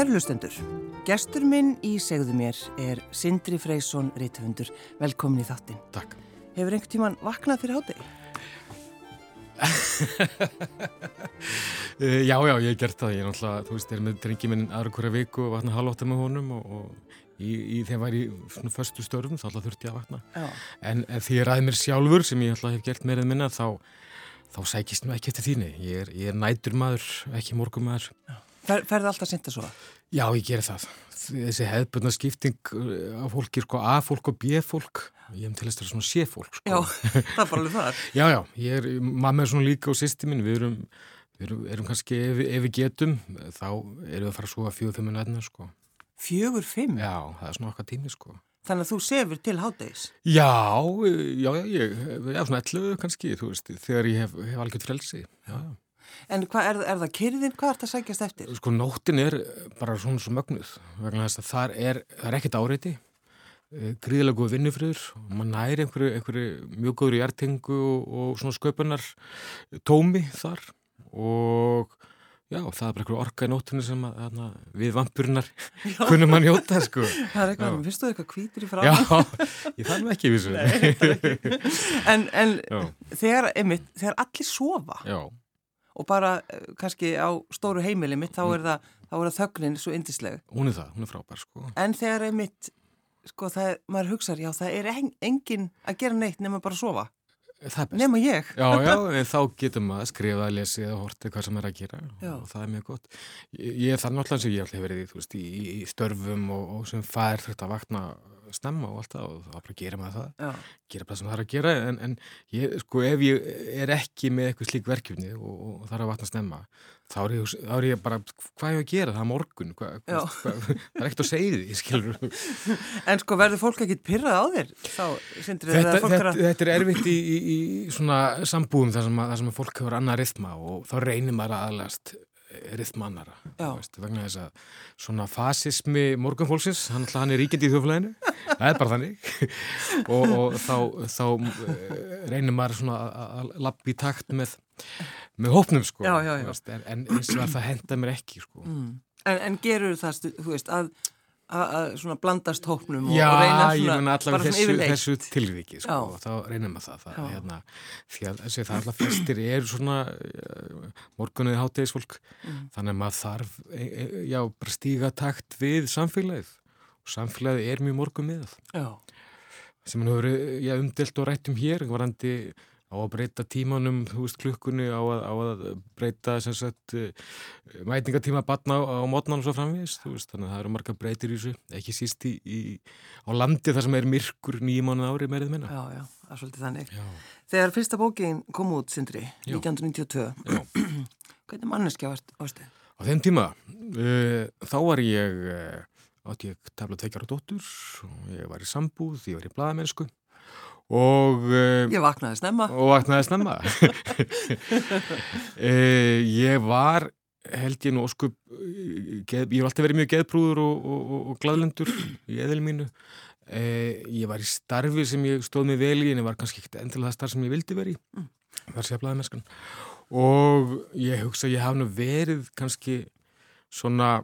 Kærlustendur, gestur minn í segðu mér er Sindri Freysson Ritthundur. Velkomin í þáttin. Takk. Hefur einhvern tíman vaknað fyrir hátegi? uh, já, já, ég hef gert það. Ég er náttúrulega, þú veist, er með drengi minn aðra hverja viku og vakna halvóta með honum og, og í, í var ég svona förstu störfum þá alltaf þurfti ég að vakna. Já. En því ég ræði mér sjálfur sem ég alltaf hef gert meirað minna þá, þá sækist mér ekki eftir þínu. Ég er, ég er nætur maður, ekki morgum maður. Já. Fer, ferði alltaf sint að svo? Já, ég gerir það. Þessi hefðbundna skipting uh, af fólki, sko, A-fólk og B-fólk, ég hef til að það er svona C-fólk, sko. Já, það er bara alveg þar. já, já, ég er, mamma er svona líka og sýsti minn, við erum, við erum, erum kannski, ef, ef við getum, þá erum við að fara að súa fjögur, fimm minna, sko. Fjögur, fimm? Já, það er svona okkar tími, sko. Þannig að þú sefur til háttegis? Já, já, já, ég, já, svona 11 kannski, þú veist, þegar ég hef, hef algjört frelsi, já, já. En hvað, er, er það kyrðin? Hvað er það að sækjast eftir? Sko nóttin er bara svona svo mögnuð vegna þess að þar er, það er ekkert áreiti gríðilega góð vinnufriður og maður næri einhverju, einhverju mjög góður hjartengu og, og svona sköpunar tómi þar og já, það er bara einhverju orka í nóttinu sem að, að við vampurinnar kunum að njóta sko. Það er eitthvað, finnst þú eitthvað kvítir í frá? Já, ég þarf ekki vissu En, en þegar, einmitt, þegar allir sofa Já og bara kannski á stóru heimili mitt þá er það, þá er það þögnin svo indisleg. Hún er það, hún er frábær sko. En þegar er mitt, sko það er, maður hugsaður, já það er engin að gera neitt nema bara að sofa. Það er best. Nema ég. Já, já, en þá getum maður að skrifa, að lesi eða horti hvað sem er að gera já. og það er mjög gott. Ég, er það náttúrulega sem ég alltaf verið í, veist, í, í störfum og, og sem fær þetta að vakna snemma og allt það og þá bara gera maður það. Já. gera bara sem það er að gera en, en ég, sko, ef ég er ekki með eitthvað slík verkefni og, og það er að vatna snemma þá er ég, þá er ég bara hvað er ég að gera, það morgun hvað, hvað, hvað, það er ekkert að segja því, skilur En sko verður fólk ekkit pyrrað á þér? Þá þetta þetta, að þetta er erfitt í, í, í svona sambúðum þar sem, að, þar sem að fólk hefur annað rithma og þá reynir maður að aðlast rithmannara vegna þess að svona fasismi morgunfólksins, hann, hann er ríkjandi í þjóflæðinu það er bara þannig og, og þá, þá reynir maður svona að lappa í takt með, með hópnum sko já, já, já. Veist, en, eins og að það henda mér ekki sko mm. en, en gerur það, þú veist, að að svona blandast hópnum og Já, reyna svona, ég menna allavega þessu, þessu tilviki sko, og þá reynir maður það, það hérna, því að þessi það allavega flestir er svona uh, morgunuði hátegisfólk mm. þannig að maður þarf e, e, já, bara stíga takt við samfélagið. Og samfélagið er mjög morgun með það sem hann hefur já, umdelt og rætt um hér varandi á að breyta tímanum, þú veist, klukkunni á að, á að breyta sagt mætingatíma batna á, á mótnan og svo framvegist, þú veist, þannig að það eru marga breytir í þessu, ekki síst í, í á landi þar sem er myrkur nýjum mánuð ári meirið minna. Já, já, það er svolítið þannig. Já. Þegar fyrsta bókin kom út, Sindri, Já. 1992, hvernig manneskja varstu? Á þeim tíma, uh, þá var ég, uh, átti ég tafla tvekjar og dóttur, og ég var í sambúð, ég var í bladamennsku og uh, Ég vaknaði snemma. Og vaknaði snemma. Uh, ég var held ég nú óskup geð, ég hef alltaf verið mjög geðprúður og, og, og, gladlendur í eðil mínu. Ég var í starfi sem ég stóð mig vel í en ég var kannski ekkert endilega það starf sem ég vildi verið í. Mm. þar sé að blaðamennskan og ég hugsa ég haf nú verið kannski svona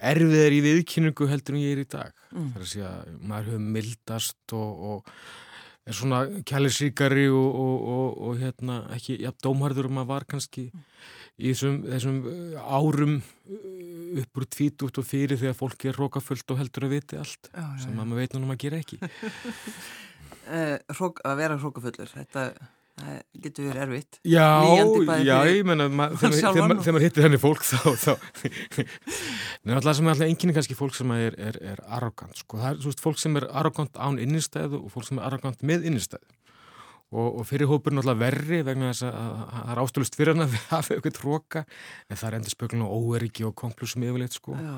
erfiðar í viðkynningu heldur en ég er í dag. Mm. þar að segja að maður hefur mildast og, og er svona kælisíkari og, og, og, og hérna ekki ja, dómharður að var kannski í þessum, þessum uh, árum uh, upp úr tvítútt og fyrir þegar fólk er rókafullt og heldur að viti allt Já, já, sem maður veit núna að gera ekki. Eh, hrók, Að vera hrókafullur, þetta það getur verið erfitt. Já, já, ég menna þegar maður hittir henni fólk þá, þá Nei, alltaf sem er alltaf enginn kannski fólk sem er, er, er arrogant, sko, það er, þú veist, fólk sem er arrogant án innistæðu og fólk sem er arrogant með innistæðu. Og, og fyrir hópurinn alltaf verri vegna þess að að- að það er ástölust fyrir hann að hafa eitthvað tróka en það er endur spökulun og óeriki og konklusum yfirleitt, sko. Já,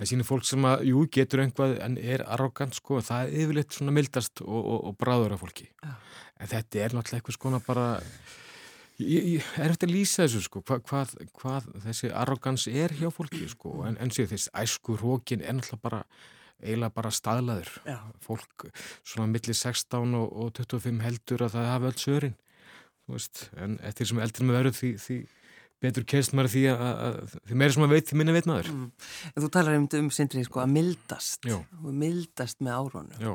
það sýnir fólk sem að, jú, getur einhvað en er arrogant, sko, það er yfirleitt svona mildast og, og, og bráður af fólki. Já. En þetta er náttúrulega eitthvað skona bara ég, ég er eftir að lýsa þessu, sko hvað, hvað, hvað þessi arrogans er hjá fólki, sko, en, en sér þess æsku rókin er náttúrulega bara eiginlega bara staðlaður já, fólk svona millir 16 og, og 25 heldur að það hafi öll sörin en eftir sem eldri með verður því, því betur kemst maður því að, að því meira sem maður veit, því minna veit maður. Mm. Þú talar um, um Sindri sko að mildast, mildast með árónu. Já,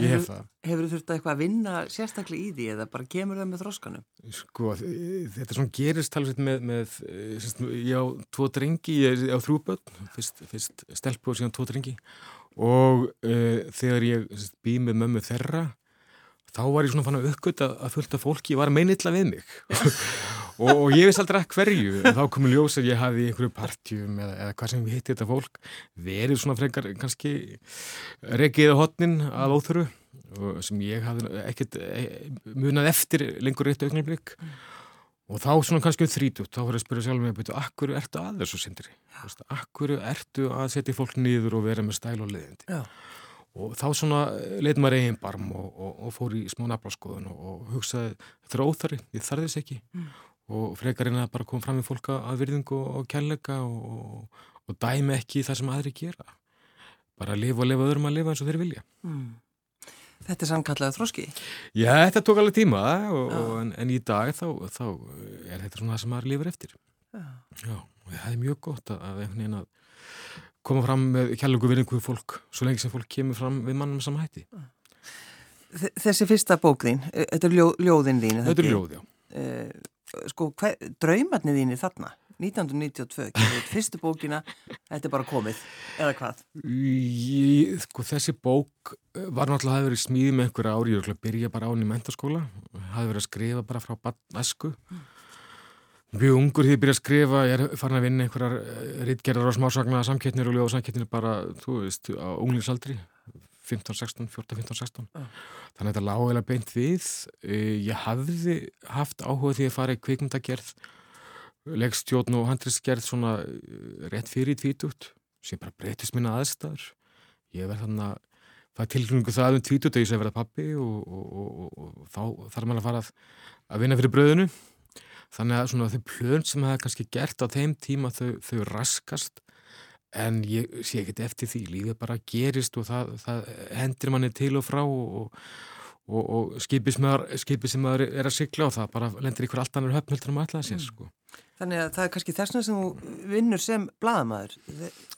ég hef það. Hefur þú þurft að eitthvað að vinna sérstaklega í því eða bara kemur það með þróskanum? Sko, þetta er svona gerist talveit með, með semst, ég á tvo drengi, ég á þrjúböld, fyrst, fyrst stelpu og síðan tvo drengi og uh, þegar ég semst, bý með mömmu þerra þá var ég svona fann að uppgötta að fullta fólki var meiniðla við mig og, og ég veist aldrei að hverju. Þá komur ljós að ég hafi í einhverju partjum eða, eða hvað sem við hitti þetta fólk verið svona frekar kannski regiða hotnin að óþöru sem ég hafði ekkert e, munað eftir lengur eitt augnablik. Mm. og þá svona kannski um þrítut þá var ég að spyrja sjálf mér akkur ertu að þessu sindri? Akkur ertu að setja fólk nýður og vera með stæl og leðindi Já. Og þá svona leitt maður eigin barm og, og, og fór í smá naflaskoðun og, og hugsaði þetta er óþarri, ég þarði þess ekki. Mm. Og frekarinn að bara koma fram í fólka að virðingu og kærleika og dæmi ekki það sem aðri gera. Bara að lifa og lifa öðrum að lifa eins og þeir vilja. Mm. Þetta er samkallega þróski? Já, þetta tók alveg tíma en, en í dag þá, þá er þetta svona það sem maður lifur eftir. Já, Já og það er mjög gott að, að koma fram með kjærlegu virðingu við fólk svo lengi sem fólk kemur fram við mannum með sama hætti. Þessi fyrsta bók þín, e, þetta er ljó, ljóðin þín Þetta er ljóð, já. Uh, Sko, draumarnir þín er þarna 1992, fyrstu bókina þetta er bara komið, eða hvað? Ég, sko, þessi bók e, var náttúrulega að hafa verið smíð með einhverja ári, ég byrja bara án í mentaskóla hafa verið að skrifa bara frá mm mjög ungur því að byrja að skrifa, ég er farin að vinna einhverjar eh, rittgerðar og smásagna samkettnir og ljóða samkettnir bara, þú veist, á unglingsaldri 15, 16, 14, 15, 16 uh. þannig að þetta lág eða beint við. Eh, ég hafði haft áhuga því að fara í kvikmyndagerð leggstjórn og handlisgerð svona eh, rétt fyrir tvítut sem bara breytist minna aðstæður. Ég verð þannig að það er tilkynningu það um tvítut að ég sé að verða pappi og, og, og, og þá þarf maður að fara að, að vinna fyrir bröðinu. Þannig að svona þau plön sem það kannski gert á þeim tíma þau, þau raskast en ég sé ekkert eftir því lífið bara gerist og það, það hendur manni til og frá og, og, og skipið sem maður er að sykla og það bara lendir ykkur allt annar höfnöldur um alltaf sér sko. Þannig að það er kannski þessna sem þú vinnur sem bladamæður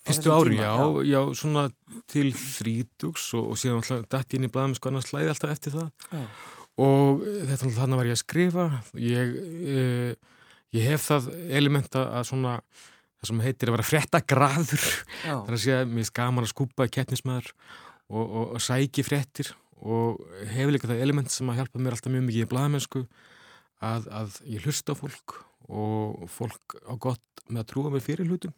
Fyrstu ári, já, já, já, svona til þrítugs og, og síðan alltaf dætt inn í bladamæð sko annars slæði alltaf eftir það. Já. Og þetta þannig var ég að skrifa. Ég, eh, ég hef það elementa að svona það sem heitir að vera frettagraður þannig að að mér er gaman að skúpa keppnismæður og, og, og sæki frettir og hef líka það element sem að hjálpa mér alltaf mjög mikið í bladamennsku að, að ég hlusta á fólk og fólk á gott með að trúa mig fyrir hlutum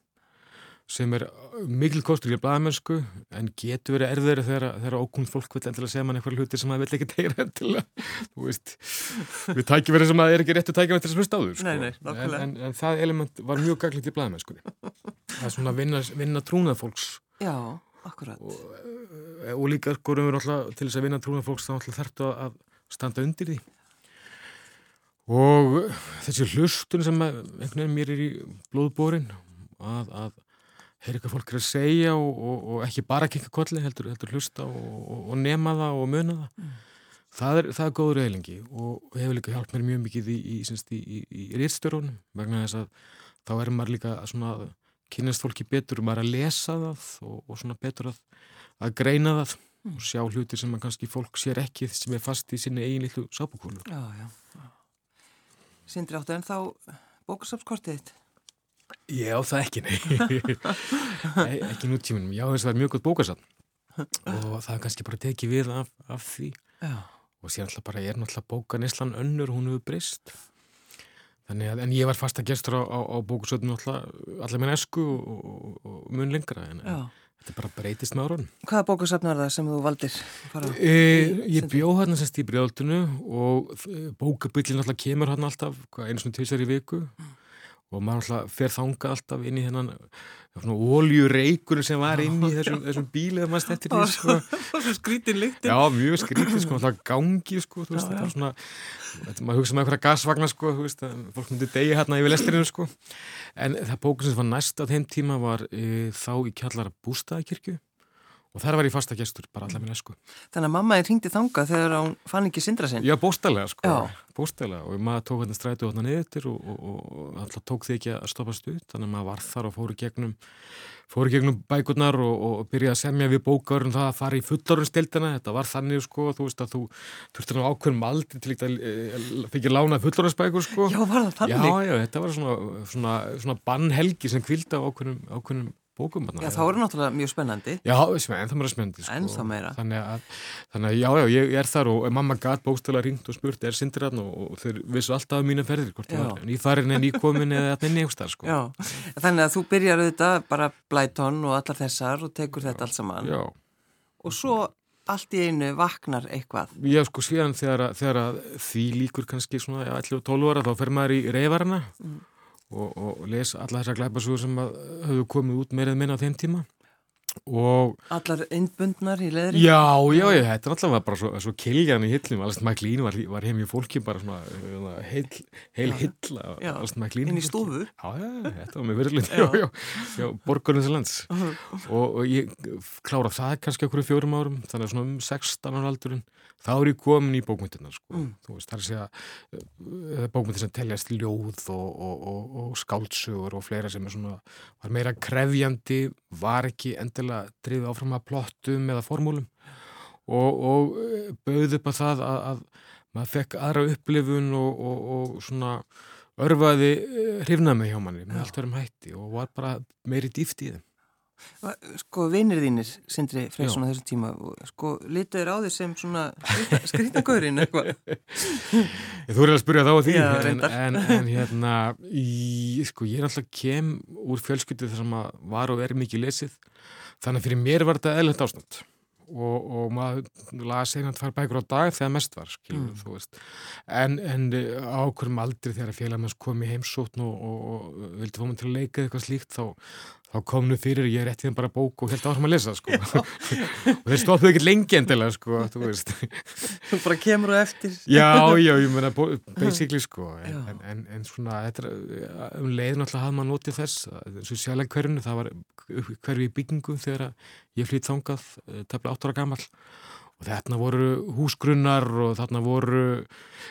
sem er mikil kostur í blæðamennsku en getur verið erður þegar ókund fólk vil endilega segja mann eitthvað hluti sem maður vil ekki tegja endilega. Við tækjum verið sem að það er ekki réttu tækjum eftir þessum stáður sko. en, en, en það element var mjög gaglegt í blæðamennskunni það er svona að vinna, vinna trúnað fólks. Já, akkurat. Og, og líka skorum við alltaf til þess að vinna trúnað fólks þá alltaf þarftu að standa undir því. Og þessi hlustun sem einhvern veginn mér er í blóðbórin að, að heyr eitthvað fólk er að segja og, og, og ekki bara kikka kolli, heldur, heldur hlusta og, og nema það og muna það mm. það er, það er góður eilingi og hefur líka hjálp mér mjög mikið í, í, í, í, í rýrstörunum vegna þess að þá er maður líka að kynast fólki betur og maður að lesa það og svona betur að, að greina það mm. og sjá hlutir sem kannski fólk sér ekki sem er fast í sinni eigin litlu sábúkúlu Já, já, Sindri áttu en þá bókusapskortið þitt Já, það ekki, nei, ekki nútíminum. Já, þess að það er mjög gott bókasann og það er kannski bara tekið við af, af því Já. og sér alltaf bara, ég er náttúrulega bókanislan önnur, hún hefur brist. Þannig að, en ég var fast að gestur á, á, á bókusöldinu alltaf, allar minn esku og, og, og mun lengra, en, þetta bara breytist með árun. Hvaða bókusöldinu er það sem þú valdir? E, ég bjóð hann sérst í brjóðaldinu og bókabillin alltaf kemur hann alltaf eins og tveisar í viku og mm og maður alltaf fer þanga alltaf inn í hennan oljureikur sem var inn í þessum, þessum bíli þegar maður stettir í sko. skrítin lyktin. Já, mjög skrítin, sko, alltaf gangi sko, þú veist, já, þetta er svona maður hugsa með eitthvað gasvagnar, sko, veist fólk myndi degi hérna yfir lesturinu, sko. En það bókun sem var næst á þeim tíma var e, þá í kjallara bústæðakirkju og þar var ég fasta gestur, bara allar minn esku. Þannig að mamma er hringtið þangað þegar hún fann ekki sindra sinn? Já, bóstælega sko, bóstælega og maður tók hérna strætu hérna niður og, og, og alltaf tók því ekki að stoppa stuð, þannig að maður var þar og fóru gegnum, fóru gegnum bækurnar og, og byrjaði að semja við bókarum það að fara í fullorunstildina, þetta var þannig sko, þú veist að þú þurfti ná ákveðum aldrei til að e, fikk ég lána fullorunnsbækur sko. Já, var það þannig? Já, já, þetta bókum. Já, þá er það náttúrulega mjög spennandi. Já, en það meira spennandi. Sko. En það meira. Þannig að, þannig að já, já, ég er þar og mamma gæt bókstala ringt og spurt, er sindir hann og þeir vissu alltaf um mína ferðir, hvort það var nýfarin en nýkomin eða allir nýjumstar, sko. Já, þannig að þú byrjar auðvitað bara blætón og allar þessar og tekur þetta allt saman. Já. Og svo allt í einu vaknar eitthvað. Já, sko, síðan þegar, þegar því líkur kannski svona, já, 11-12 ára, þá fer maður í reyfarna mm og, og les alla þessar glæpasugur sem höfðu komið út meirið minna á þeim tíma Allar innbundnar í leðri? Já, já, já, þetta er alltaf bara svo, svo kiljan í hillin, Alst Mæklín var, var heim í fólki bara svona heil, heil hill Alst Mæklín Inn í stofu? Já, já, þetta var með já borgarins lands uh -huh. og, og ég klára það kannski okkur fjórum árum, þannig að svona um 16 ára aldurinn þá er ég komin í bókmyndirna sko. mm. þú veist, það er að segja uh, bókmyndir sem teljast ljóð og, og, og, og skáltsugur og fleira sem er svona, var meira krefjandi var ekki endilega drifið áfram að plottum eða formúlum. Og uh, bauð upp að það að, að maður fekk aðra upplifun og svona örfaði uh, hrifnaði með hjá manni með allt verðum hætti og var bara meiri dýft í þeim. Sko vinnir þínir, Sindri Freksson á þessu tíma, sko litur þér á því sem svona skrítagöðurinn eitthvað? Þú er að spyrja þá á því Já, en, en, en hérna í, sko ég er alltaf kem úr fjölskyttu þar sem að var og er mikið lesið þannig að fyrir mér var þetta eðlend ástand og, og maður að það fær bækur á dag þegar mest var skilur, mm. en, en ákveðum aldrei þegar félagann kom í heimsótn og, og, og vildi mig til að leika eitthvað slíkt þá þá kom nú fyrir, ég réttið bara bók og held áfram að lesa sko. Og þeir stoppuðu ekki lengi endilega sko þú veist. Þú bara kemur og eftir. Já, já, ég meina basically sko en, en, en, en svona, þetta er um leiðin alltaf hafði maður notið þess eins og sjálf hverjunu, það var hverju í byggingu þegar ég flýtt þangað eh, tefla 8 ára gammal og þarna voru húsgrunnar og þarna voru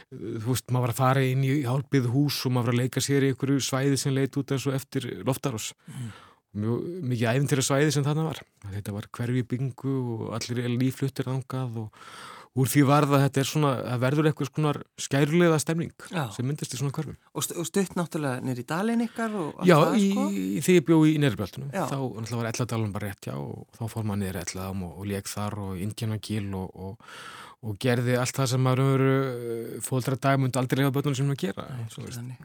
þú veist, maður var að fara inn í hálpið hús og maður var að leika sér í einhverju svæði sem leit út eins og eftir loftarós mm mjög mikið æfintýra svæði sem þarna var þetta var hverfi byggingu og allir lífluttir ángað og úr því varða þetta er svona að verður eitthvað svona skærulega stemning Já. sem myndist í svona hverfum Og, st og stutt náttúrulega nýri dalin ykkar Já, það, í, sko? í, því ég bjó í nýrbjöltunum þá náttúrulega var elladalun bara rétt já og þá fór maður nýri elladam og, og leik þar og indjánagíl og, og og gerði allt það sem maður uh, fólkdra dagmund aldrei lefa börnunum sem maður gera.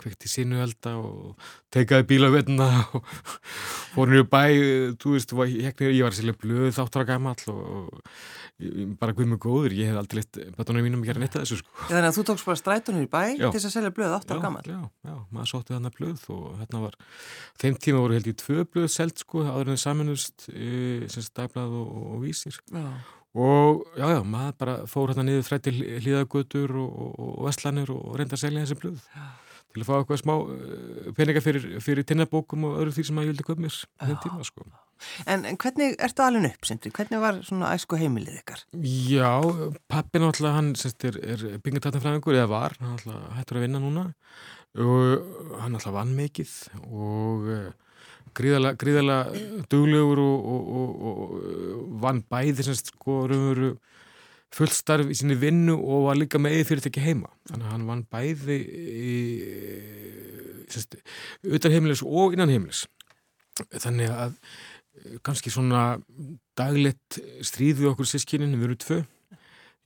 Kvikti sínu elda og teikaði bílavetna og fór nýju bæ þú veist, ég var sérlega blöð þáttur að gama all og bara guð mjög góður, ég hef aldrei litt börnunum mínum að gera neitt að þessu sko. Þannig að þú tókst bara strætunir í bæ já. til þess að selja blöð þáttur að gama Já, já, maður sótti þannig blöð og hérna var, þeim tíma voru held í tvö blöð selt sko, áður og, og Já og já, maður bara fór hérna niður frætti hlýðagutur og, og, og vestlanir og reynda að selja þessi blöð já. til að fá eitthvað smá uh, peninga fyrir, fyrir tinnabókum og öðru því sem maður vildi köpa mér þenn tíma sko. En, en hvernig ertu alveg upp, Sindri? Hvernig var svona æsku heimilið ykkar? Já, pappin alltaf, hann er, er byggingatatnafræðingur eða var, hann alltaf hættur að vinna núna og hann alltaf vann mikið og gríðala, gríðala duglegur og, og, og, og vann bæði semst sko raunveru fullstarf í sinni vinnu og var líka með eða fyrirtæki heima. Þannig að hann vann bæði í, semst, utan heimilis og innan heimilis. Þannig að kannski svona daglegt stríðu okkur sískinin við erum tvö.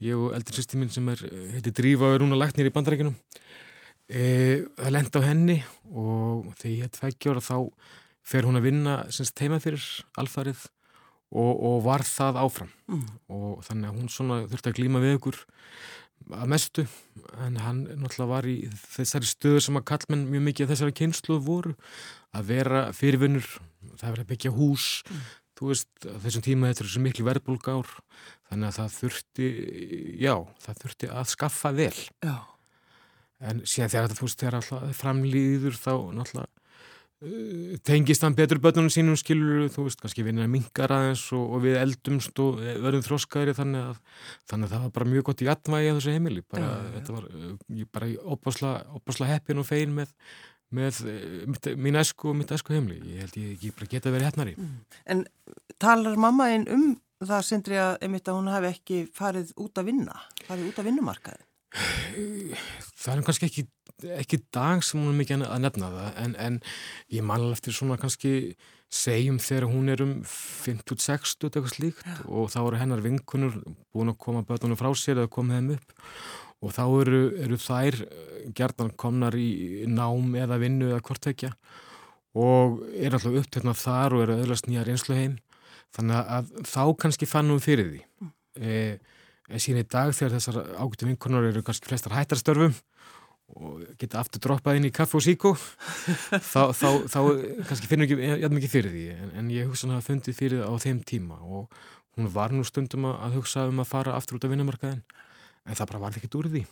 Ég og eldri sýsti minn sem er heiti Drífa og er núna nýri í bandarækjunum e, það lendi á henni og þegar ég er tveggjóra þá fer hún að vinna semst heima fyrir alfarið og, og var það áfram mm. og þannig að hún þurfti að glíma við ykkur að mestu en hann náttúrulega var í þessari stöður sem að kallmenn mjög mikið þessari kynslu voru að vera fyrirvinnur það verið að byggja hús mm. þú veist þessum tíma þetta er svo miklu verðbólgár þannig að það þurfti já, það þurfti að skaffa vel já. en síðan þegar þetta þú veist þegar alltaf framlýður þá náttúrulega tengist hann betur börnunum sínum skilur, þú veist, kannski vinna mingar aðeins og, og við eldumst og verðum þróskaðri þannig að, þannig að það var bara mjög gott í atvægi að þessu heimili. Bara, já, já. þetta var uh, bara opasla heppin og fein með með mitt, mín esku og mitt esku heimli ég held ég ekki bara geta verið hefnari mm. En talar mamma einn um það sindri að, einmitt, að hún hafi ekki farið út að vinna farið út að vinnumarkaði Það er kannski ekki, ekki dag sem hún er mikið að nefna það en, en ég mann eftir svona kannski segjum þegar hún er um 50-60 eitthvað slíkt Já. og þá eru hennar vinkunur búin að koma bötunum frá sér eða koma þeim upp og þá eru, eru þær eh, gerðan komnar í nám eða vinnu eða hvortvekja og er alltaf upptöknað þar og eru öðlast nýja reynslu heim þannig að þá kannski fannum við fyrir því mm. e, en síðan í dag þegar þessar ágættu vinkunar eru kannski flestar hættarstörfum og geta aftur droppað inn í kaffu og síkó þá, þá, þá kannski finnum ekki jæfn mikið fyrir því en, en ég hugsa hann að hafa fundið fyrir það á þeim tíma og hún var nú stundum að hugsa um að fara aftur út af vinnumarkaðin en það bara var ekkert úr því.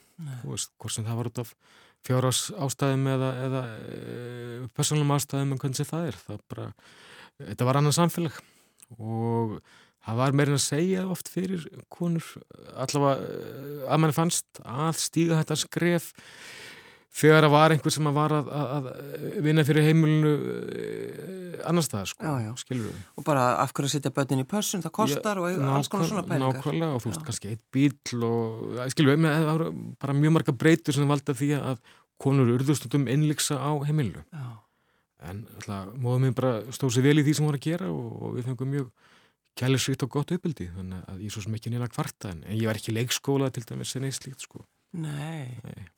Veist, hvort sem það var út af fjárás ástæðum eða, eða e, personlum ástæðum en hvernig það er það bara, þetta var annan samfélag. Og það var meirinn að segja oft fyrir konur allavega e, að mann fannst að stíga þetta skref þegar það var einhver sem að var að, að vinna fyrir heimilinu eh, annar stað, sko, já, já. skilur við. Og bara af hverju að setja börnin í pössun, það kostar já, og alls konar svona pælingar. Nákvæmlega og þú veist, kannski eitt bíl og, skilur við, það var bara mjög marga breytur sem valda því að konur urðustundum innliksa á heimilinu. En alltaf, móðum við bara stóð sér vel í því sem voru að gera og, og við fengum mjög kælisvíkt og gott uppbildi, þannig að ég svo sem ekki neina kvarta en ég var ekki leikskóla til dæmis en eitt slíkt, sko. Nei. Nei.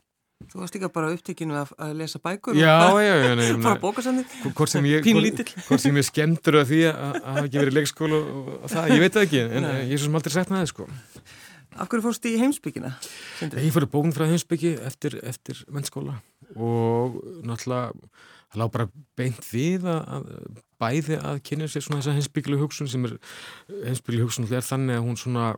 Þú varst líka bara upptekinu að, að lesa bækur já, og já, já, nei, fara bókasandi hvort sem ég, ég skemmtur að því að hef ekki verið leikskóla og, og það, ég veit það ekki en ég svo sem aldrei sett með það sko Af hverju fórst þið í heimsbyggina? Ég fór bókn frá heimsbyggi eftir, eftir mennskóla og náttúrulega það lág bara beint við að bæði að kynna sér svona þessa heimsbygglu hugsun sem er heimsbygglu hugsun er þannig að hún svona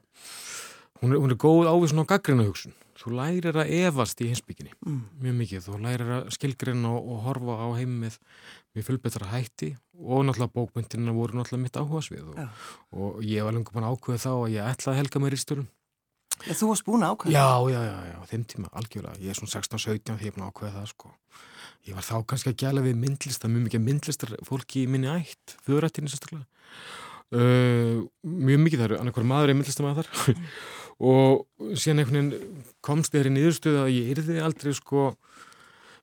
hún er, hún er góð ávið svona gaggrina hugsun þú lærir að evast í hinsbygginni mm. mjög mikið, þú lærir að skilgrina og, og horfa á heimið með fullbetra hætti og náttúrulega bókmyndina voru náttúrulega mitt áhugasvið og, ja. og ég var lengur bara ákveðið þá að ég ætlaði að helga mér í störum Þú varst búin að ákveða? Já, já, já, já, þeim tíma, algjörlega ég er svona 16-17 þegar ég er búin að ákveða það sko. Ég var þá kannski að gæla við myndlista mjög mikið myndlistar fólki í minni ætt þjóðrættinni sérstaklega. Uh, mjög mikið það eru annarkvæður maður er myndlistamæðar og síðan einhvern veginn komst þeirri niðurstöðu að ég yrði aldrei sko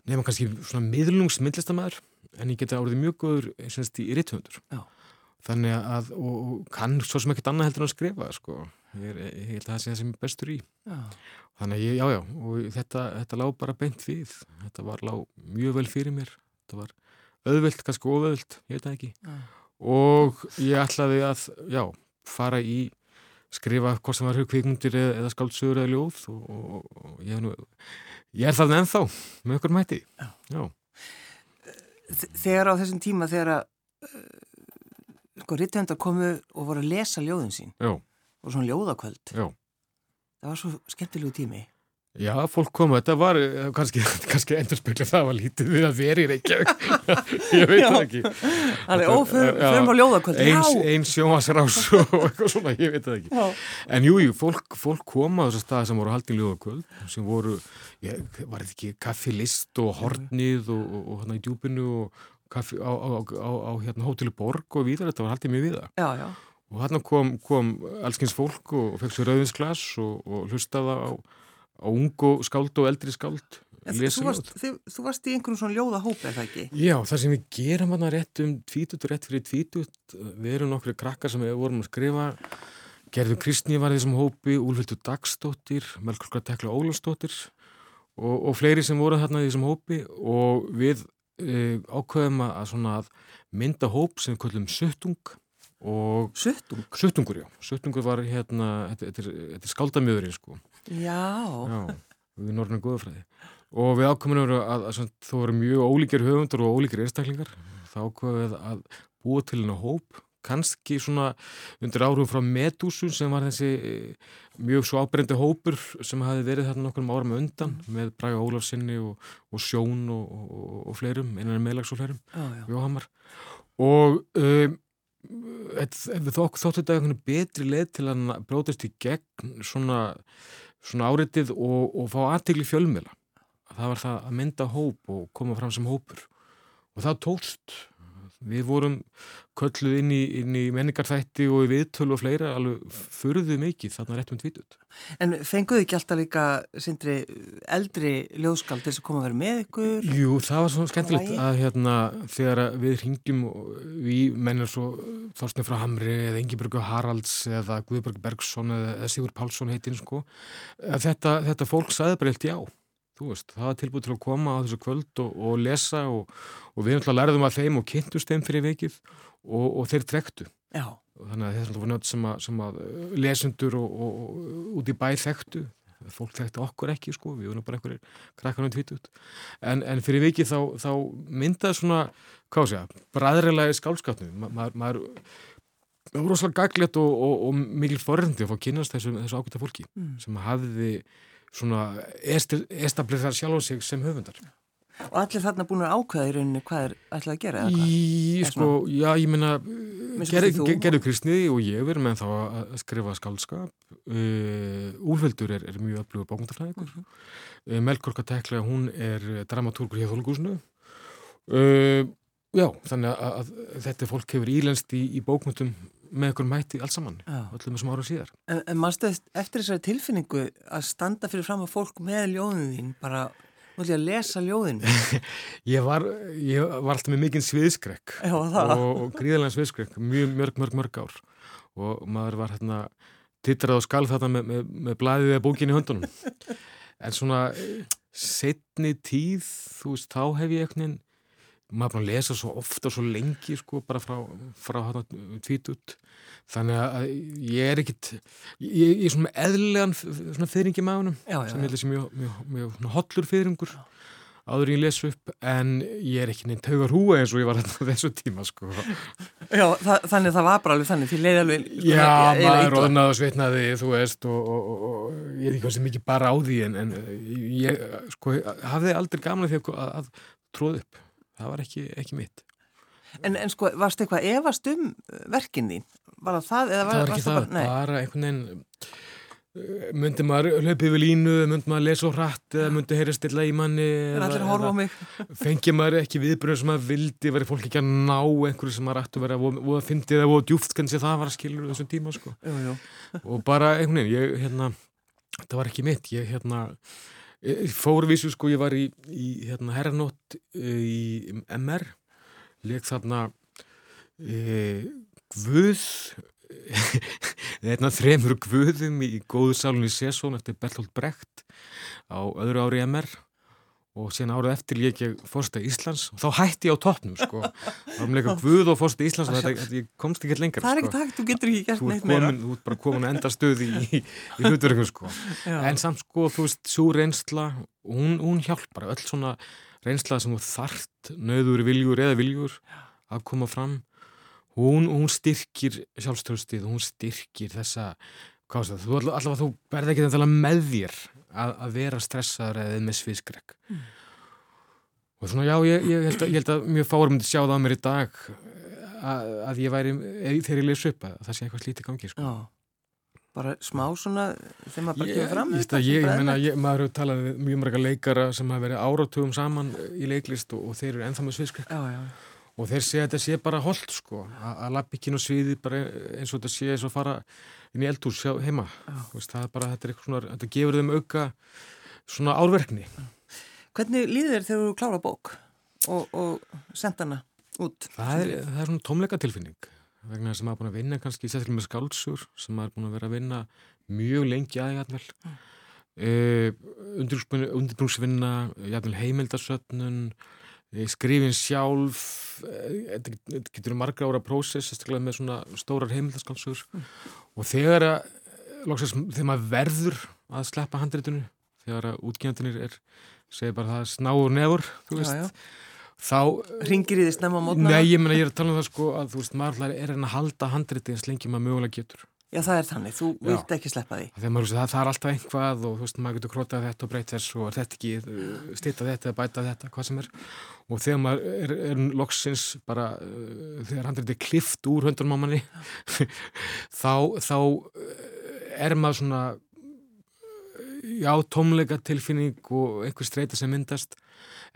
nefnum kannski svona miðlungsmyndlistamæður en ég geta árið mjög góður semst í ritthundur þannig að, og, og kann svo sem ekkert annað heldur að skrifa sko. Ég, er, ég held að það sé það sem er bestur í. Já. þannig að ég, já já og þetta, þetta lág bara beint við. Þetta var lág mjög vel fyrir mér. Þetta var öðvöld, kannski óöðvöld ég veit það ekki. Já. og ég ætlaði að, já, fara í skrifa hvort sem var hugkvíkmundir eða, eða skáldsögur eða ljóð og, og, og ég, nú, ég er það ennþá með okkur mæti. Þegar á þessum tíma þegar að sko ritthöndar komu og voru að lesa ljóðin sín. Já. og svona ljóðakvöld. Það var svo skemmtilegu tími. Já, fólk koma, þetta var eh, kannski, kannski endur spekla það var lítið við að vera í Reykjavík. Ég veit það ekki. Þannig, ó, fyrir á ljóðakvöldi Eins, eins sjómasrás og eitthvað svona, ég veit það ekki. Já. En jújú, jú, fólk, fólk koma á þessar staði sem voru haldið í ljóðakvöld sem voru, ég, var þetta ekki kaffilist og hornið og, og, og hérna í djúpinu og kaffi á, á, á, á hérna hóteli Borg og víðar, þetta var haldið mjög viða Já, já. Og hérna kom, kom allskyns fólk og fekk sér rauðinsglas og, og hlustaða á á ungu skáld og eldri skáld þú varst, þið, þú varst í einhvern svona ljóðahóp eða ekki? Já, það sem við gerum hann rétt um tvítut og rétt fyrir tvítut við erum nokkru krakkar sem við vorum að skrifa. Gerður Kristni var í þessum hópi Úlfildur Dagsdóttir Melkurskra Tekla Ólastóttir og, og fleiri sem voru þarna í þessum hópi og við e, ákveðum að, að mynda hóp sem kallum Suttung Suttung? Suttungur, já. Suttungur var hérna, þetta, þetta er, er skáldamjöðurinn sko. Já. Já, við norðnum góðafræði. Og við ákominum að, að, að þú eru mjög ólíkir höfundur og ólíkir einstaklingar. Þá ákveðum við að búa til hennar hóp, kannski svona undir árum frá Medúsu sem var þessi eh, mjög svo ábrendi hópur sem hafi verið þarna nokkur um árum undan með Braga Ólafsinni og, og Sjón og, og, og fleirum, einan meðlags og fleirum, Jóhammar. Og um, þóttu þetta betri leið til að brótast í gegn svona, svona áritið og fá aðtegli fjölmila það var það að mynda hóp og koma fram sem hópur. Og það tókst við vorum kölluð inn í, inn í menningarþætti og í viðtölu og fleira alveg förðuð mikið þarna rétt um tvítut En fenguðu ekki alltaf líka sindri eldri ljóðskald til þess að koma að vera með ykkur? Jú, það var svona skemmtilegt að hérna þegar við ringjum við mennir svo Þorstin frá Hamri eða Ingeborg Haralds eða Guðberg Bergson eða Sigur Pálsson heitinn sko. Þetta, þetta fólk saði bara eilt já þú veist, það var tilbúið til að koma á þessu kvöld og, og lesa og, og við náttúrulega lærðum að þeim og kynntust þeim fyrir vikið og, og þeir trektu Já. þannig að þetta var nödd sem, sem að lesendur og út í bæ þekktu fólk þekkti okkur ekki sko, við vorum bara einhverjir krakkanum tvítut en, en fyrir vikið þá, þá myndaði svona hvað sé að, bræðrilega skálskapnu Ma, maður, maður það var rosalega gaglegt og mikil forrendi að fá að kynast þessu, þessu ákvæmta fólki mm. sem hafði svona establirðar sjálf sig sem höfundar. Og allir þarna búin að ákveða í rauninni hvað er ætlað að gera? Í, sko, já, ég menna, gerðu kristni og ég verður með þá að skrifa skálskap. Uh, Úlföldur er, er mjög öflugur bókundafræðikur. Uh -huh. uh, Melkorka Tekla, hún er dramatúrkur hér þólugúsinu. Uh, já, þannig að, að þetta fólk hefur ílenst í, í bókmyndum með einhverjum mæti alls saman, öllum þessum ára síðar. En, en mannstu eftir þessari tilfinningu að standa fyrir fram að fólk með ljóðinu þín, bara múlið að lesa ljóðinu? ég, var, ég var alltaf með mikinn sviðskrekk Já, og, og gríðalega sviðskrekk, mjög mörg, mörg, mörg ár og maður var hérna tittrað og skalf þetta með, með, með blæðið eða bókin í höndunum. en svona setni tíð, þú veist, þá hef ég eitthvað maður bara lesa svo ofta og svo lengi sko bara frá, frá hana tvítut þannig að ég er ekkit ég, ég er svona eðlegan svona fyrringi maðunum sem ég held að sé mjög, mjög, mjög, mjög hollur fyrringur áður ég lesu upp en ég er ekki neitt taugar húa eins og ég var þetta þessu tíma sko. Já, það, þannig það var bara alveg þannig því leið alveg Já, maður róðnaði og sveitnaði þú veist og, og, og, og ég er ekki sem ekki bara á því en, en ég sko hafði aldrei gamla því að, að tróð upp það var ekki, ekki mitt En, en sko, varst eitthvað efast um uh, verkinn þín? Var það það? það var ekki það, bara, bara einhvern veginn uh, myndi maður hlaupið við línu myndi maður lesa og hratt eða myndi heyra stilla í manni fengi maður ekki viðbröð sem maður vildi, verið fólk ekki að ná einhverju sem maður ætti að vera og að fyndi það og djúft kannski það var að skilja þessum tíma sko. jú, jú. og bara einhvern veginn ég, hérna, það var ekki mitt ég hérna Fórvísu sko ég var í, í hérna, herranótt e, í MR leik þarna e, Guð eða þremur Guðum í góðu salun í Sessón eftir Bertolt Brecht á öðru ári MR og síðan árið eftir ég fórstæð Íslands. Og þá hætti ég á toppnum sko. Þá erum leikað Guð og fórstæð Íslands og þetta, þetta komst ekki lengur Það er sko. hægt, þú getur ekki gert neitt meira. Þú ert bara komin að enda stöði í, í, í hlutverkum sko. Já. en samt sko þú veist, svo reynsla hún, hún hjálpar, öll svona reynsla sem þú þart, nöður viljur eða viljur að koma fram. Hún, hún styrkir sjálfstöðustið, hún styrkir þessa, hvað veist það, þú alltaf þú berði ekki með þér að, að vera stressaður eða með sviðskrekk mm. og svona já, ég, ég, held að, ég held að mjög fárum myndi sjá það á mér í dag að, að ég væri þegar ég leysi upp að það sé eitthvað slítið gangi sko. bara smá svona þegar maður bara kemur fram ég, ég menna, maður hefur talað mjög mörga leikara sem hafa verið áratugum saman í leiklist og, og þeir eru ennþá með sviðskrekk og þeir segja að þetta sé bara hold sko, að lappi ekki nú sviði bara eins og þetta sé eins og fara inn í eldhús heima. Veist, það er bara, þetta er eitthvað svona þetta gefur þeim auka svona árverkni. Hvernig líður þér þegar þú klára bók og, og senda hana út? Það er, það er svona tómleika tilfinning vegna að maður er búin að vinna kannski sérstaklega með skálsur sem maður er búin að vera að vinna mjög lengi aðeins mm. uh, undirbúinsvinna heimildasötnun skrifin sjálf eh, þetta getur margra ára prósess sérstaklega með svona stórar heimildaskalsur mm. og þegar að loksast, þegar maður verður að sleppa handréttunni, þegar að útgjöndanir er segir bara það snáur nefur þú veist, já, já. þá... Ringir í því snemma mótna? Nei, ég menna ég er að tala um það sko að þú veist, maður er að halda handriti eins lengi maður mögulega getur. Já, það er þannig, þú Já. vilt ekki sleppa því. Maður, það, það er alltaf einhvað og þú veist, maður getur krótað þetta og breytt þess og þetta ekki, uh, stýta þetta eða bæta þetta, hvað sem er. Og þegar maður er, er loksins bara, uh, þegar handriti er klift úr höndunum á manni, þá, þá uh, er maður svona, já, tómleika tilfinning og einhver streyta sem myndast.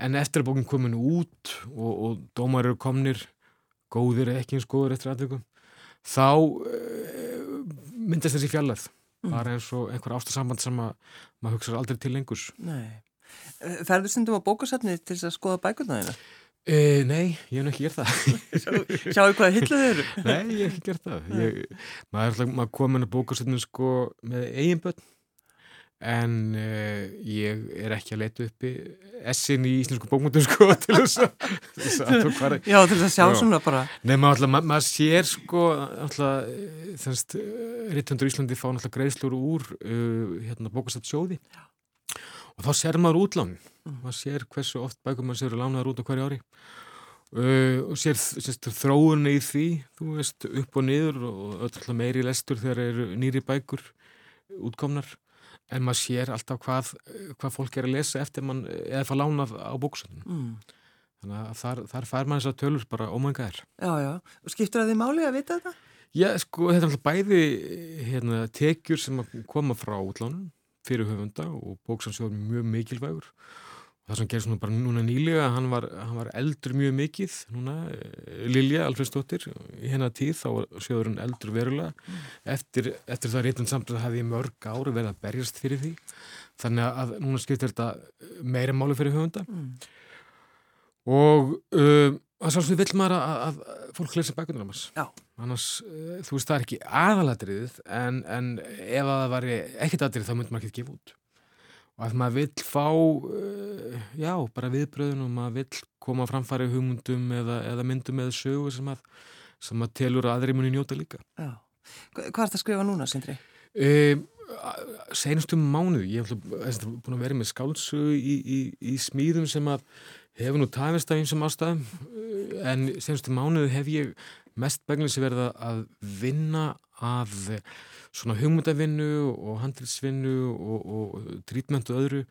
En eftir að bókinn komin út og, og dómar eru komnir, góðir eða ekki eins góður eftir aðtökum, þá myndist þessi fjallarð mm. bara eins og einhver ástarsamband sem að maður hugsaður aldrei til lengus Nei. Eh, Ferður stundum á bókasafni til þess að skoða bækurnaðina? E, nei, ég hef ekki gert það Sjáu hvað hilluð eru? Nei, ég hef ekki gert það ég, maður, maður komin að bókasafni sko með eigin börn en uh, ég er ekki að leita uppi essin í íslensku bókmundum sko til þess að Já, til þess að sjá já. svona bara Nei, maður, maður, maður sér sko alltaf, þennst Rittundur Íslandi fá alltaf greiðslur úr uh, hérna bókastætt sjóði já. og þá sér maður útlán mm. maður sér hversu oft bækum maður sér að lánaður út á hverju ári uh, og sér, sér þróun í því þú veist, upp og niður og öll meiri lestur þegar eru nýri bækur útkomnar en maður sér alltaf hvað, hvað fólk er að lesa eftir mann eða fara lánað á bóksöndunum mm. þannig að þar, þar fær maður þessar tölur bara ómænga er Já, já, og skiptur það því máli að vita þetta? Já, sko, þetta er alltaf bæði hérna, tekjur sem koma frá útlánum fyrir höfunda og bóksöndsjóður mjög mikilvægur það sem gerðs nú bara núna nýlega hann var, hann var eldur mjög mikið núna, eh, Lilja Alfredsdóttir í hennar tíð þá var sjöðurinn eldur verulega. Mm. eftir, eftir það reytun samt að það hefði mörg ári verið að berjast fyrir því. Þannig að núna skiptir þetta meira máli fyrir höfunda. Mm. og uh, það svolítið vil maður að, að fólk lesa bækunar annars annars, uh, þú veist það er ekki aðalatriðið en, en ef það var ekkert aðrið þá myndi maður ekki gefa út og að maður vill fá uh, já, bara viðbröðun og maður vill koma framfæri hugmundum eða, eða myndum eða sögu sem að, sem að telur að aðri muni njóta líka. Já, hvað er þetta að skrifa núna, Sindri? Um, senustum mánuð ég hef búin að vera með skálsögu í, í, í smíðum sem að hefur nú tafist af einsam ástæðum. En senustum mánuð hef ég mest beglis verið að vinna að svona hugmyndavinnu og handilsvinnu og, og trítmentu öðru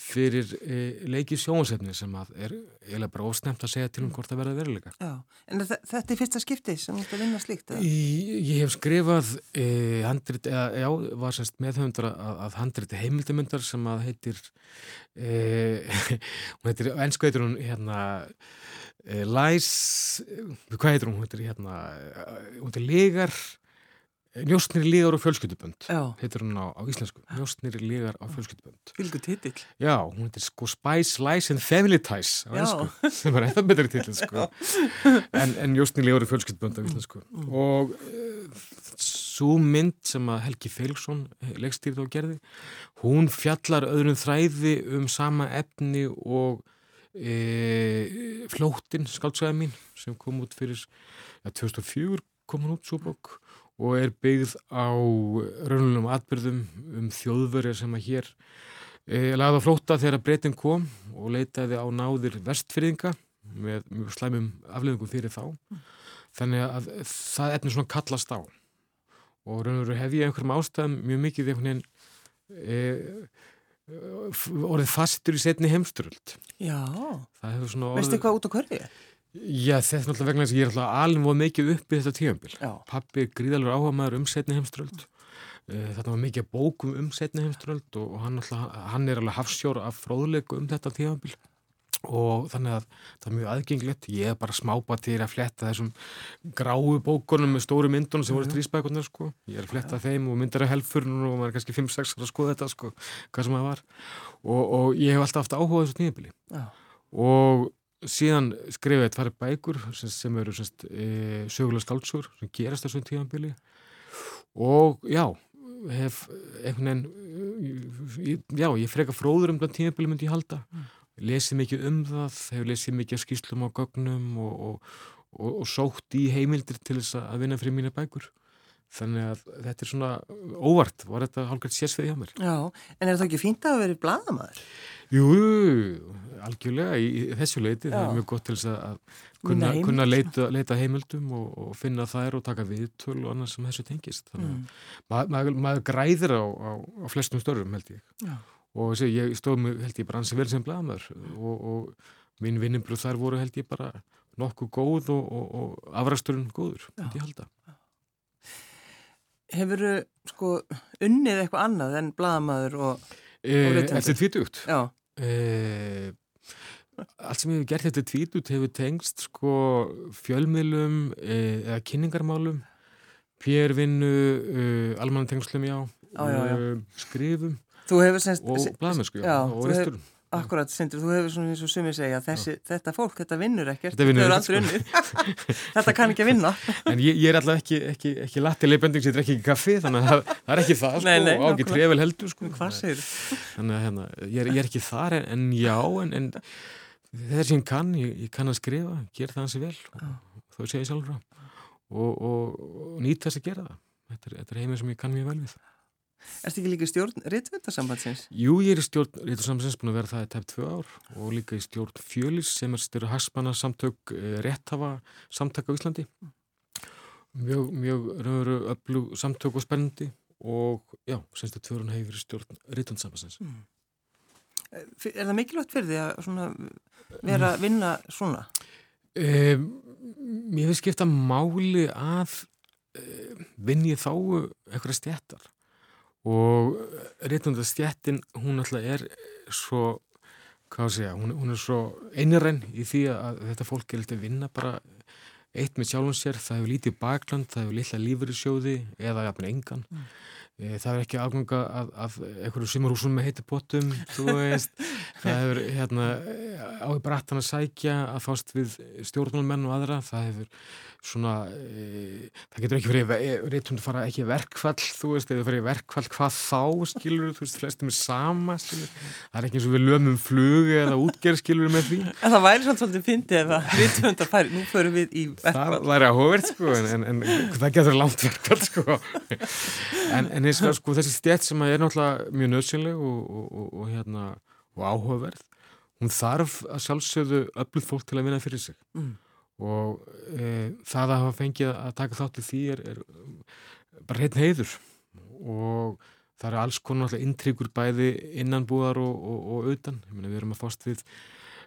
fyrir e, leiki sjónasefni sem að er eiginlega bara ósnemt að segja til um hvort það verða veruleika. Já, en þetta er fyrsta skipti sem þú ert að vinna slíkt? Ég, ég hef skrifað e, handrit, eða já, var semst meðhundra að, að handriti heimildamundar sem að heitir e, hún heitir, ennsku heitir hún hérna e, Læs, hvað heitir hún? Hún heitir hérna, hún heitir Ligar Njóstnir lígar og fjölskyldubönd heitir hún á, á íslensku. Njóstnir lígar á fjölskyldubönd. Fylgur titill. Já, hún heitir sko Spice, Lies and Family Ties á íslensku, sem er eitthvað betri titill sko. en, en Njóstnir lígar og fjölskyldubönd á íslensku. Mm. og uh, svo mynd sem að Helgi Felgsson eh, leggstýrði og gerði hún fjallar öðrum þræði um sama efni og e, Flóttin skáltsæða mín sem kom út fyrir ja, 2004 kom hún út svo bók og er byggð á raunulegum atbyrðum um þjóðverja sem að hér e, lagða flóta þegar breytin kom og leitaði á náðir vestfyrðinga með mjög slæmum afleðingum fyrir þá. Þannig að það efnir svona kallast á og raunulegur hef ég einhverjum ástæðum mjög mikið einhvern veginn e, orðið fastur í setni heimsturöld. Já, veistu hvað út á hverfið? Já, þetta er náttúrulega vegna þess að ég er alltaf alveg mikið upp í þetta tífambil. Pappi er gríðalur áhuga maður um setni heimströld. Eh, þetta var mikið bókum um setni heimströld og hann, alltaf, hann er alveg hafsjór af fróðlegu um þetta tífambil og þannig að það er mjög aðgengilegt. Ég er bara smábatir að fletta þessum gráu bókunum með stóru myndunum sem voru strísbækunar sko. Ég er að fletta þeim og myndar að helfurinn og maður er kannski 5-6 að skoða þetta sko, hvað sem það var. Og, og ég hef alltaf haft áhuga þessu tífambili. Og síðan skrifa ég tvær bækur sem, sem eru e, sögulega skáldsögur sem gerast þessum tíðanbili og já hef einhvern veginn já, ég freka fróður um það tíðanbili myndi ég halda. Mm. lesið mikið um það hefur lesið mikið skýslum á gögnum og, og, og, og sótt í heimildir til þess að vinna fyrir mína bækur þannig að þetta er svona óvart, var þetta hálfgært sérsveið hjá mér? Já, en er þetta ekki fínt að vera bladamæður? Jú, algjörlega í, í þessu leiti, Já. það er mjög gott til þess að kunna, kunna leita, leita heimildum og, og finna þær og taka viðtöl og annars sem þessu tengist. Þannig að mm. maður, maður, maður græðir á, á, á flestum störfum held ég. Já. og þessi, ég stóð held ég bara ansi vel sem bladamæður og, og minn vinnumblöð þar voru held ég bara nokkuð góð og, og afræsturinn góður, held ég halda Hefur þú sko unnið eitthvað annað en bladamæður og, og e, Eftir tvítugt? Já. E, Allt sem ég hef gert eftir tvítut hefur tengst sko fjölmiðlum e, eða kynningarmálum. Pérvinnu almannatengslum já, já, já, já. Skrifum semst, og bladamæsku og resturum Akkurat, Sindri, þú hefur svona eins og sumið segja þessi, þetta fólk, þetta vinnur ekkert þetta vinnur ekkert þetta kann ekki að vinna. En ég, ég er alltaf ekki, ekki, ekki latileg bending sem þetta er ekki kaffi þannig að það, það er ekki það nei, nei, sko, og ekki trefel heldur sko. þannig að hérna, ég, er, ég er ekki þar en, en já, en, en þetta er sem ég kann, ég, ég kann að skrifa gera það hansi vel þá segja ég sjálf frá. Og, og, og nýta þess að gera það. Þetta er, þetta er heimir sem ég kann mjög vel við. Er þetta ekki líka stjórn Rittvöndarsambandsins? Jú, ég er í stjórn Rittvöndarsambandsins búin að vera það í tæp tvö ár og líka í stjórn Fjölis sem er styrra hagspanna samtök eh, rétthafa samtök á Íslandi mjög, mjög raunveru öllu samtök og spennandi og já, semst að tvörun hefur verið stjórn Rittvöndarsambandsins mm. Er það mikilvægt fyrir því að vera að vinna svona? Um, mér finnst skipta máli að um, vinn ég þá eitthvað stjættar og réttundastjættin hún alltaf er svo hvað sé ég, hún, hún er svo einræn í því að þetta fólk er að vinna bara eitt með sjálfum sér. Það hefur lítið bakland, það hefur litla lífur í sjóði eða jafnveg engan. Mm. Eh, það er ekki afganga af, af einhverju sumarhúsum með heiti veist, það hefur hérna, á í brattan að sækja að fást við stjórnmálmenn og aðra. Það hefur svona e, það getur ekki verið reytund að fara ekki verkfall, þú veist, eða farið verkfall hvað þá, skilur, þú veist, flestum er sama, skilur, það er ekki eins og við lömum flug eða útgerð, skilur, með því. En það væri svona svolítið fyndið ef að reytund að fara, nú förum við í verkfall. Það væri áhugverð, sko, en, en, en það getur langt verkfall, sko. En, en eins og sko, þessi stjætt sem er náttúrulega mjög nöðsynleg og, og, og, hérna, og áhugaverð, hún þarf að sjálfsögðu ölluð fólk til að vinna fyrir sig. Mm og e, það að hafa fengið að taka þátt í því er, er bara hreitn heiður. Og það er alls konar intryggur bæði innanbúðar og, og, og auðan við erum að fást við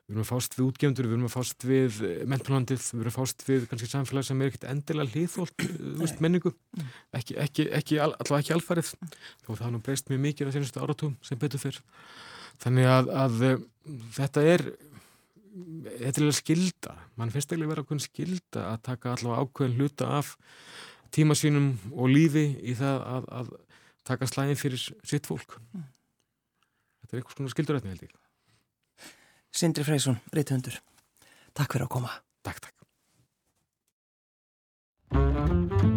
við erum að fást við útgefndur, við erum að fást við mentplanandið, við erum að fást við kannski samfélag sem er ekkert endilega hlýðfólt menningu, ekki, ekki, ekki allavega ekki alfarið, þó það har nú breyst mjög mikið á senastu áratúm sem betur fyrr. Þannig að, að þetta er þetta er alveg skilda mann finnst ekki að skilda að taka allavega ákveðin hluta af tíma sínum og lífi í það að, að taka slæðin fyrir sitt fólk. Mm. þetta er eitthvað svona skildurætni held ég. Sindri Freysson, Ritthundur Takk fyrir að koma. Takk, takk